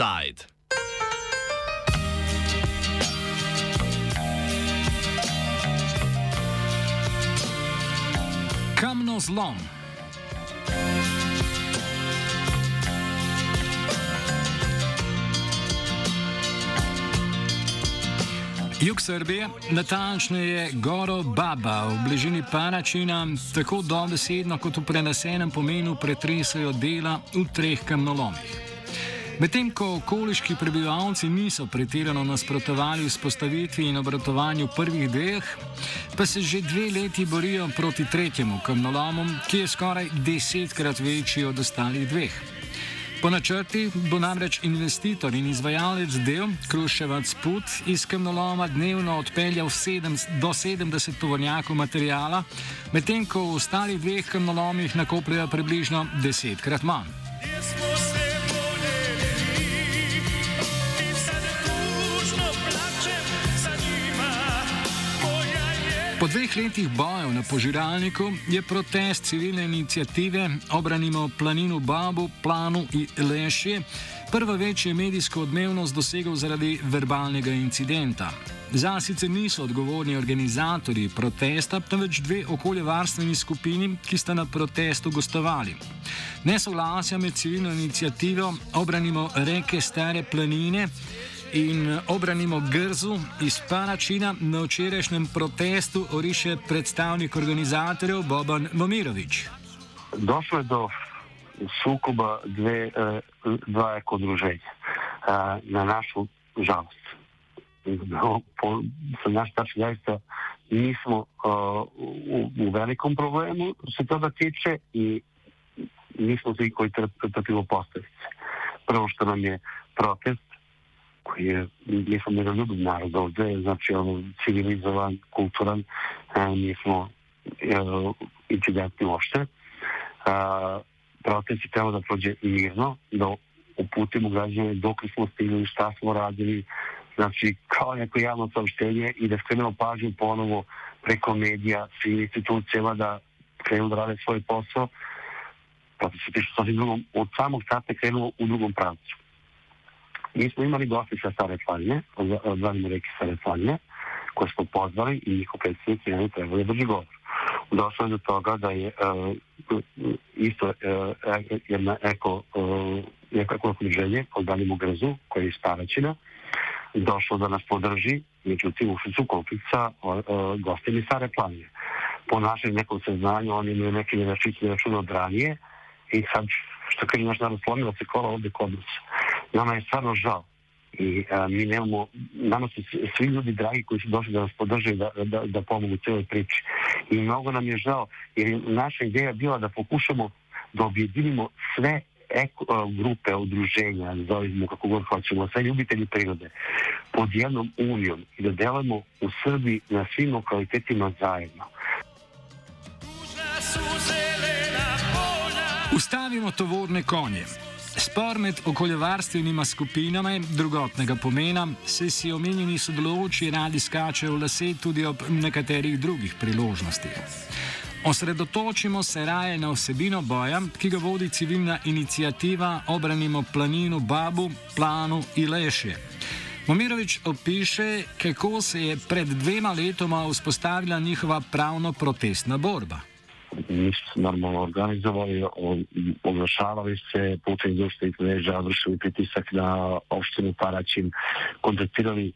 Side. Kamno zlom. Jug Srbije, natančneje Goro Baba v bližini Paračina, tako dobesedno kot v prenesenem pomenu pretresajo dela v treh kamnolomih. Medtem ko okoliški prebivalci niso pretirano nasprotovali vzpostavitvi in obratovanju prvih dveh, pa se že dve leti borijo proti tretjemu kamnolomu, ki je skoraj desetkrat večji od ostalih dveh. Po načrtih bo namreč investitor in izvajalec del, Kruševac Put, iz kamnoloma dnevno odpeljal sedem, do 70 tovornjakov materijala, medtem ko v ostalih dveh kamnolomih nakopljajo približno desetkrat manj. Po dveh letih bojev na požiralniku je protest civilne inicijative Obranimo planinu Babu, planu in Lešje prvo večje medijsko odmevnost dosegel zaradi verbalnega incidenta. Za sicer niso odgovorni organizatorji protesta, temveč dve okoljevarstveni skupini, ki sta na protestu gostovali. Nesoglasja med civilno inicijativo Obranimo reke Stare planine in obranimo grzu iz Paračina na včerajšnjem protestu oriše predstavnik organizatorjev Boban Momirovič. Došlo je do sukoba dve, eh, dva ekodruženja eh, na našu žalost. No, po, sa naš tač zaista nismo uh, u, u velikom problemu se toga tiče i nismo svi koji trpimo posledice. Prvo što nam je protest koji je, mi smo miroljubiv narod ovde, znači ono, civilizovan, kulturan, e, mi smo e, incidentni uopšte. E, protest je trebalo da prođe mirno, da uputimo građane dok smo stigli, šta smo radili, znači kao neko javno saopštenje i da skrenemo pažnju ponovo preko medija, svim institucijama da krenu da rade svoj posao, protest je tišao sasvim drugom, od samog starta krenuo u drugom pravcu. Mi smo imali gosti sa Stare planine, od Zvanimo reke Stare planine, koje smo pozvali i njihov predsjednik je trebali da drži govor. Došlo je do toga da je uh, isto uh, jedna eko, uh, eko okruženje od Danimo Grzu, koje je iz Paraćina, došlo da nas podrži, međutim ušli su konflikt sa uh, gostima Stare planine. Po našem nekom saznanju oni imaju neke nezaštićene račune od ranije i sad što kaže naš narod slomila se kola ovde kod nas. Nama je stvarno žao. I a, mi nemamo, nama su svi ljudi dragi koji su došli da nas podrže da, da, da pomogu cijeloj priči. I mnogo nam je žao, jer je naša ideja bila da pokušamo da objedinimo sve eko, grupe, udruženja, zovemo kako god hoćemo, sve ljubitelji prirode, pod jednom unijom i da delamo u Srbiji na svim lokalitetima zajedno. Ustavimo tovorne konje. Spor med okoljevarstvenima skupinami drugotnega pomena se si omenjeni sodelujoči radi skačejo v lase tudi ob nekaterih drugih priložnostih. Osredotočimo se raje na vsebino boja, ki ga vodi civilna inicijativa Obranimo planinu Babu, planu Ilešje. Momirovič opiše, kako se je pred dvema letoma vzpostavila njihova pravno protestna borba. Mi su normalno organizovali, oglašavali se putem društvenih mreža, vršili pritisak na opštinu Paraćin, kontaktirali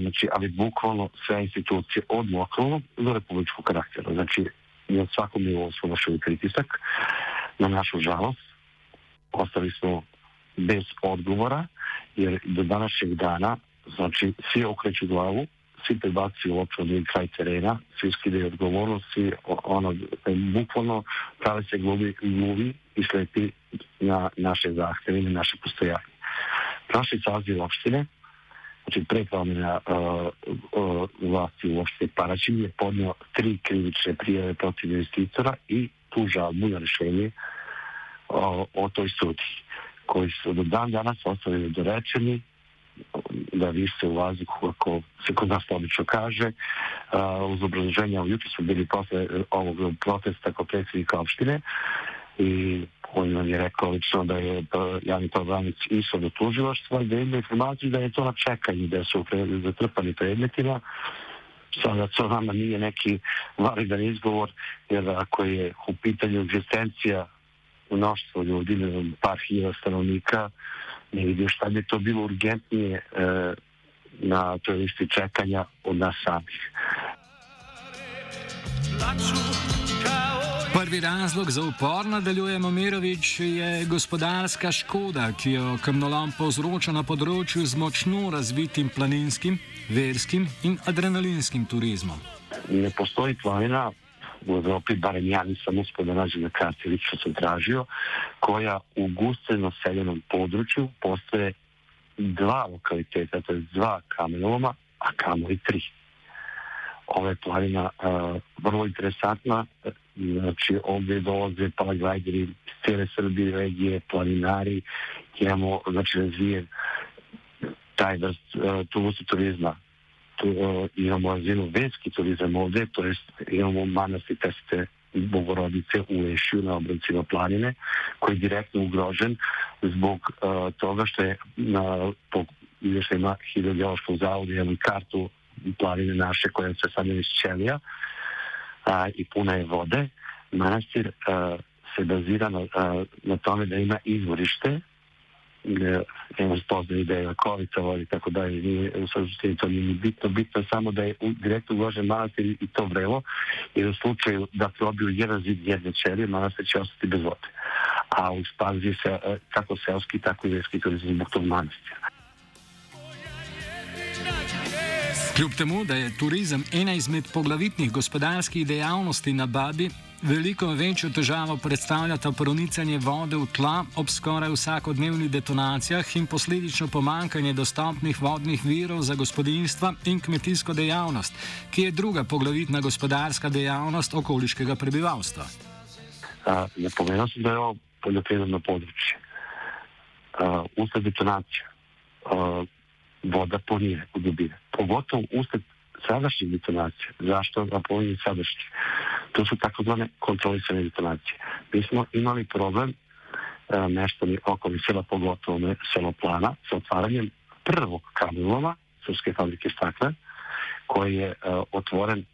znači, ali bukvalno sve institucije od lokalnog do republičkog karaktera. Znači, na svakom nivou smo vršili pritisak. Na našu žalost, ostali smo bez odgovora, jer do današnjeg dana, znači, svi okreću glavu, svi prebacuju loptu od kraj terena, svi skidaju odgovornost, svi ono, bukvalno prave se gluvi, gluvi i slepi na naše zahteve i na naše postojanje. Prošli saziv opštine, znači pre promjena uh, uh, vlasti u opštine Paraćin je podnio tri krivične prijave protiv investitora i tu žalbu na rešenje o, o toj studiji koji su do dan danas ostali dorečeni da vise u vazduhu, ako se kod nas obično kaže, uz obrazloženja, jutro smo bili posle ovog protesta kao predsjednika opštine i on nam je rekao lično da je javni pravobranec išao do tužilaštva da ima informaciju da je to na čekanju, da su zatrpani predmetima. Sada to nama nije neki validan izgovor, jer ako je u pitanju egzistencija mnoštvo ljudi, ne znam, par hiljada stanovnika, ne vidim šta bi to bilo urgentnije e, na toj listi čekanja od nas samih. Prvi razlog za upor, nadaljuje Momirovič, je gospodarska škoda, ki jo kamnolom povzroča na področju z močno razvitim planinskim, verskim in adrenalinskim turizmom. Ne postoji planina u Evropi, barem ja nisam uspio da nađem na karti, lično sam tražio, koja u gusto naseljenom području postoje dva lokaliteta, to je dva kamenoloma, a kamo i tri. Ova je planina uh, vrlo interesantna, znači ovdje dolaze paraglideri iz cijele Srbije, regije, planinari, imamo znači razvijen taj vrst, uh, tu vrstu turizma tu, imamo razinu venski turizam ovde, to jest imamo manastir teste Bogorodice u Ešiju na obroncima planine, koji je direktno ugrožen zbog uh, toga što je na, po izveštajima hidrogeološkog zavoda imamo kartu planine naše koja se sad iz ćelija a, i puna je vode. Manastir a, se bazira na, a, na tome da ima izvorište imamo spoznaje ideje kovica vodi, tako da je u suštini to nije bitno. Bitno je samo da je direktno uložen manastir i to vrelo, jer u slučaju da probiju jedan zid jedne ćelije, manastir će ostati bez vode. A u ekspanziji se kako seoski, tako i verski turizam zbog tog manastira. Kljub temu, da je turizem ena izmed poglavitnih gospodarskih dejavnosti na Babi, veliko večjo težavo predstavljata pronicanje vode v tla ob skoraj vsakodnevnih detonacijah in posledično pomankanje dostopnih vodnih virov za gospodinstva in kmetijsko dejavnost, ki je druga poglavitna gospodarska dejavnost okoliškega prebivalstva. Ne pomeni, da je poljoprivredno področje. Usled detonacije voda ponire u dubine. Pogotovo usled sadašnjih detonacija. Zašto da pominjem sadašnjih? To su takozvane kontrolisane detonacije. Mi smo imali problem e, meštani okolnih sela, pogotovo ne, selo Plana, sa otvaranjem prvog kamenoloma Srpske fabrike stakle, koji je e, otvoren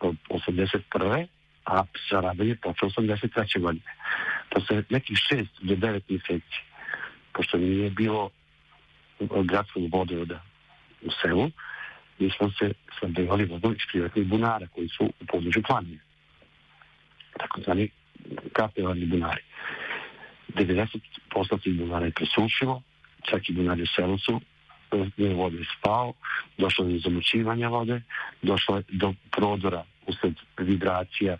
od 81. a sa je počeo 83. godine. Posle nekih 6 do 9 mjeseci, pošto nije bilo gradskog vodovoda u selu, mi smo se snabdevali vodom iz privatnih bunara koji su u području planine. Tako zvani kapilarni bunari. 90% tih bunara je presušilo, čak i bunari u selu su, nije vode spao, došlo je do zamućivanja vode, došlo je do prodora usled vibracija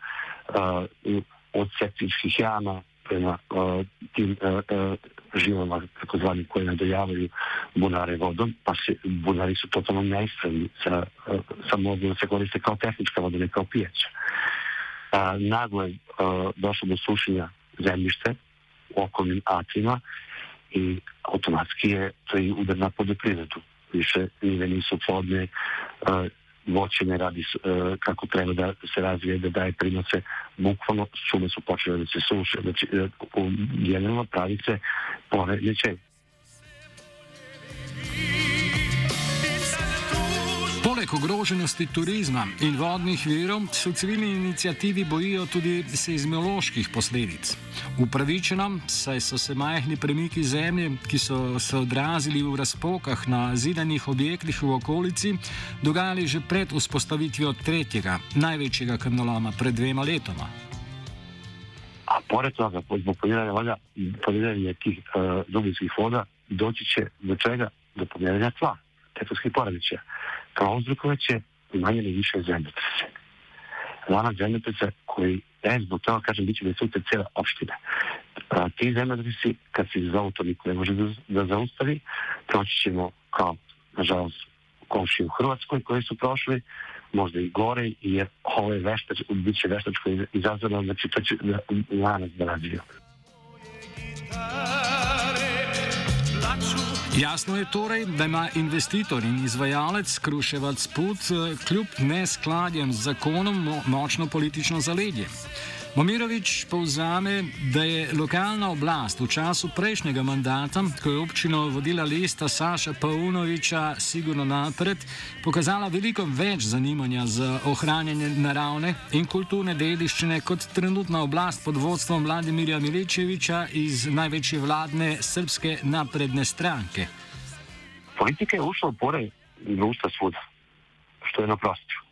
uh, od septičkih jama prema uh, tim uh, žilama takozvani koje nadojavaju bunare vodom, pa se bunari su totalno neispravni sa, sa mogu da se koriste kao tehnička voda, ne kao pijaća. A, naglo je došlo do sušenja zemljište u okolnim atrima i automatski je to i udar na poljoprivredu. Više nive nisu plodne, voće ne radi uh, kako treba da se razvije, da daje prinose. Bukvalno šume su počele da se suše, znači uh, generalno pravi se poremećaj ogroženosti turizma in vodnih virov se v civilni inicijativi bojijo tudi seizmoloških posledic. Upravičeno, saj so se majhni premiki zemlje, ki so se odrazili v razpokah na zidanih objektih v okolici, dogajali že pred vzpostavitvijo tretjega, največjega kamnoloma pred dvema letoma. A pored toga, zbog podiranja voda, podiranja tih uh, dubinskih voda, doći će do čega? Do podiranja tla, tetonskih poradića prouzrokovat će manje ili više zemljotrese. Lanac zemljotresa koji, e, zbog toga kažem, bit će da cijela opština. A, ti zemljotresi, kad se zovu to niko ne može da, da zaustavi, proći ćemo kao, nažalost, komši u Hrvatskoj koji su prošli, možda i gore, jer ovo je veštač, bit će veštač koji je izazvano, znači to će lanac da razvija. Jasno je torej, da ima investitor in izvajalec Kruševac Put kljub neskladjem z zakonom močno politično zaledje. Momirovič povzame, da je lokalna oblast v času prejšnjega mandata, ko je občino vodila lista Saša Paunoviča, sigurno napred, pokazala veliko več zanimanja za ohranjanje naravne in kulturne dediščine kot trenutna oblast pod vodstvom Vladimirja Miličeviča iz največje vladne srpske napredne stranke. Politika je ušla v pore društva svuda, što je naprostio.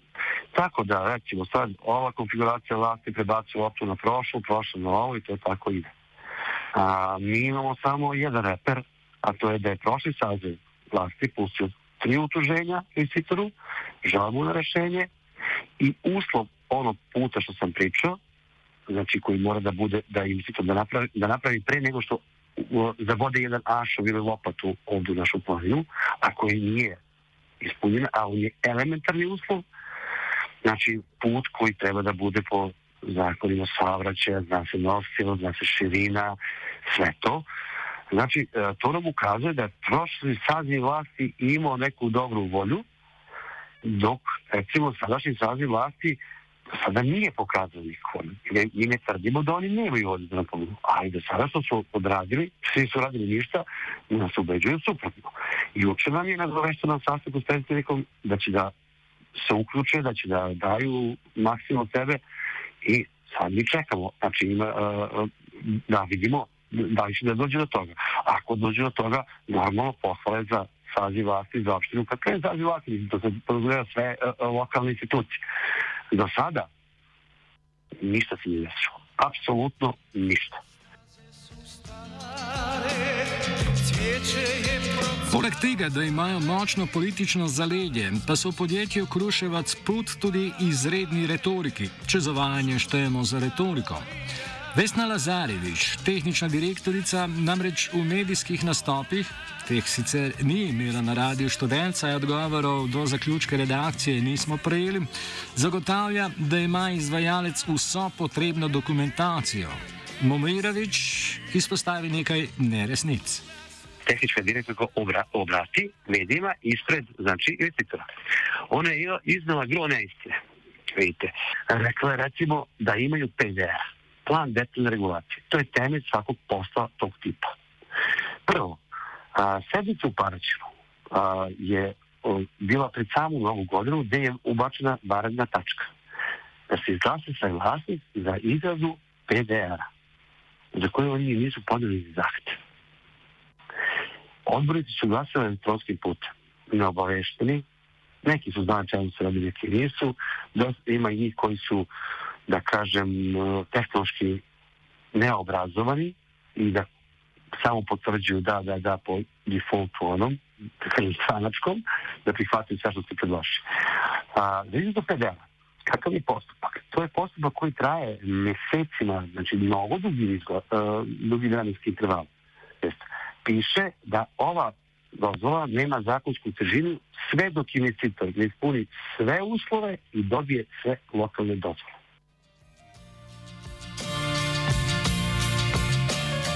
Tako da, recimo, sad ova konfiguracija vlasti prebacuje loptu na prošlu, prošlu na ovo i to tako ide. A, mi imamo samo jedan reper, a to je da je prošli saziv vlasti pustio tri utuženja investitoru, žalbu na rešenje i uslov onog puta što sam pričao, znači koji mora da bude da investitor da napravi, da napravi pre nego što zavode jedan ašov ili lopatu ovdje u našu planinu, a koji nije ispunjen, on je elementarni uslov, Znači, put koji treba da bude po zakonima savraćaja, zna se nosilo, zna se širina, sve to. Znači, e, to nam ukazuje da prošli saziv vlasti imao neku dobru volju, dok, recimo, sadašnji saziv vlasti sada nije pokazao nikako. I ne tvrdimo da oni nemaju volju da napomenuo. Ali da sada što su odradili, svi su radili ništa, nas ubeđuju suprotno. I uče nam je na na sastavku s predstavnikom da će da se uključe, da će da daju maksimum sebe i sad mi čekamo. Znači, ima, uh, da vidimo da li će da dođe do toga. Ako dođe do toga, normalno pohvale za saziv vlasti za opštinu. Kad krene saziv vlasti, to se podrazumeva sve uh, lokalne institucije. Do sada ništa se nije desilo. Apsolutno ništa. Poleg tega, da imajo močno politično zaledje, pa so v podjetju Kruševac put tudi izredni retoriki, če zavajanje štejemo za retoriko. Vesna Lazarevič, tehnična direktorica, namreč v medijskih nastopih, teh sicer ni imela na radiju študenta, odgovorov do zaključka redakcije nismo prejeli, zagotavlja, da ima izvajalec vso potrebno dokumentacijo. Momirovič izpostavi nekaj neresnic tehnička direktorka obra, obrati medijima ispred znači, investitora. Ona je iznala gro neistine. Vidite, rekla je recimo da imaju PDR, plan detaljne regulacije. To je temelj svakog posla tog tipa. Prvo, a, sednica u Paraćinu a, je o, bila pred samu novu godinu gde je ubačena varedna tačka. Da se izglasa saglasnost za izrazu PDR-a, za koje oni nisu podeli zahtev. Odbori su glasali elektronskim putem, neobavešteni, neki su znali čemu se radi, neki nisu, dosta ima i koji su, da kažem, tehnološki neobrazovani i da samo potvrđuju da, da, da po defaultu onom, stranačkom, da prihvataju sve što se predloži. A, da do kakav je postupak? To je postupak koji traje mesecima, znači mnogo dugi, uh, dugi vremenski interval. Piše da ova dozvola nema zakonsku težinu sve dok investitor ne ispuni sve uslove i dobije sve lokalne dozvole.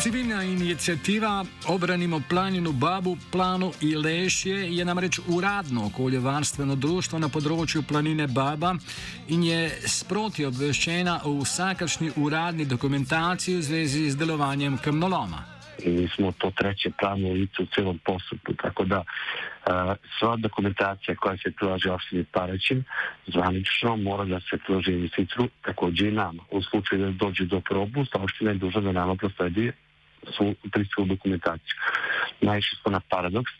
Civilna inicijativa Obranimo planinu Babu, planu Ilešje je namreč uradno okoljevarstveno društvo na področju planine Baba in je sproti obveščena o vsakašni uradni dokumentaciji v zvezi z delovanjem kamnoloma. I mi smo to treće pravno lice u celom postupku, tako da sva dokumentacija koja se prilaže opštini Paraćin zvanično mora da se prilaže investitoru takođe i nama. U slučaju da dođe do propusta, opština je duža da nama prosledi svu pristilu dokumentaciju. Najviše smo na paradoks,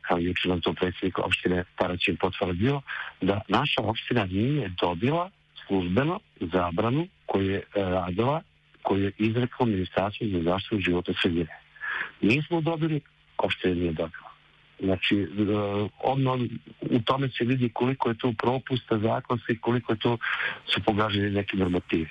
kao juče nam to predsjednik opštine Paraćin potvrdio, da naša opština nije dobila službeno zabranu koju je radila koju je izrekao Ministarstvo za zaštitu života sredine. Nismo dobili, opšte nije dobila. Znači, e, ono, u tome se vidi koliko je to propusta zakonski, koliko je to su pogaženi neki normativi.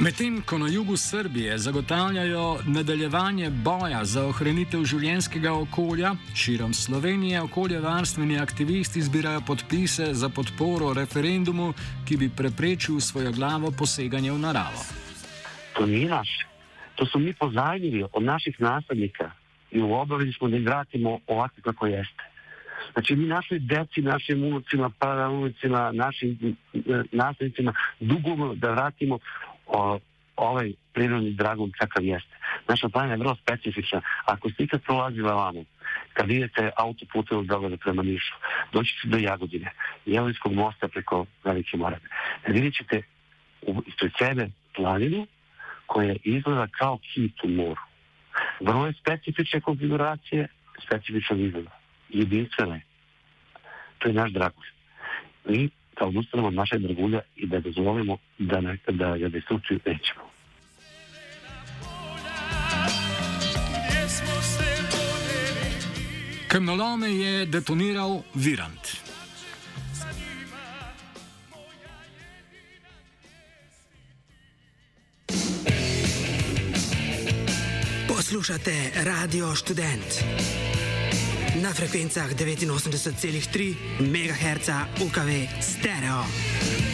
Medtem ko na jugu Srbije zagotavljajo nadaljevanje boja za ohranitev življenskega okolja, širom Slovenije okoljevarstveni aktivisti zbirajo podpise za podporo referendumu, ki bi preprečil svojo glavo poseganje v naravo. To ni naše. To smo mi pozajmili od naših naslednika in v obavezi smo, da jih vratimo ovako, kako jeste. Znači mi našoj deci, našim unucima, paraunucima, našim nastavnicima dugujemo da vratimo o, ovaj prirodni dragon kakav jeste. Naša planina je vrlo specifična. Ako ste ikad prolazila vamo, kad idete autoputem od Beograda prema Nišu, doći ćete do Jagodine, Jelinskog mosta preko Velike Morave. Vidjet ćete ispred sebe planinu koja izgleda kao kit u moru. Vrlo je specifične konfiguracije, specifičnog izgleda. Jedinstvene. To je naš dragulj. Mi kao odustanemo od našeg dragulja i da dozvolimo da, ne, da ga destrukciju nećemo. Kamnolome je detoniral Virant. Poslušate Radio Student na frekvencah 89,3 MHz UKV stereo.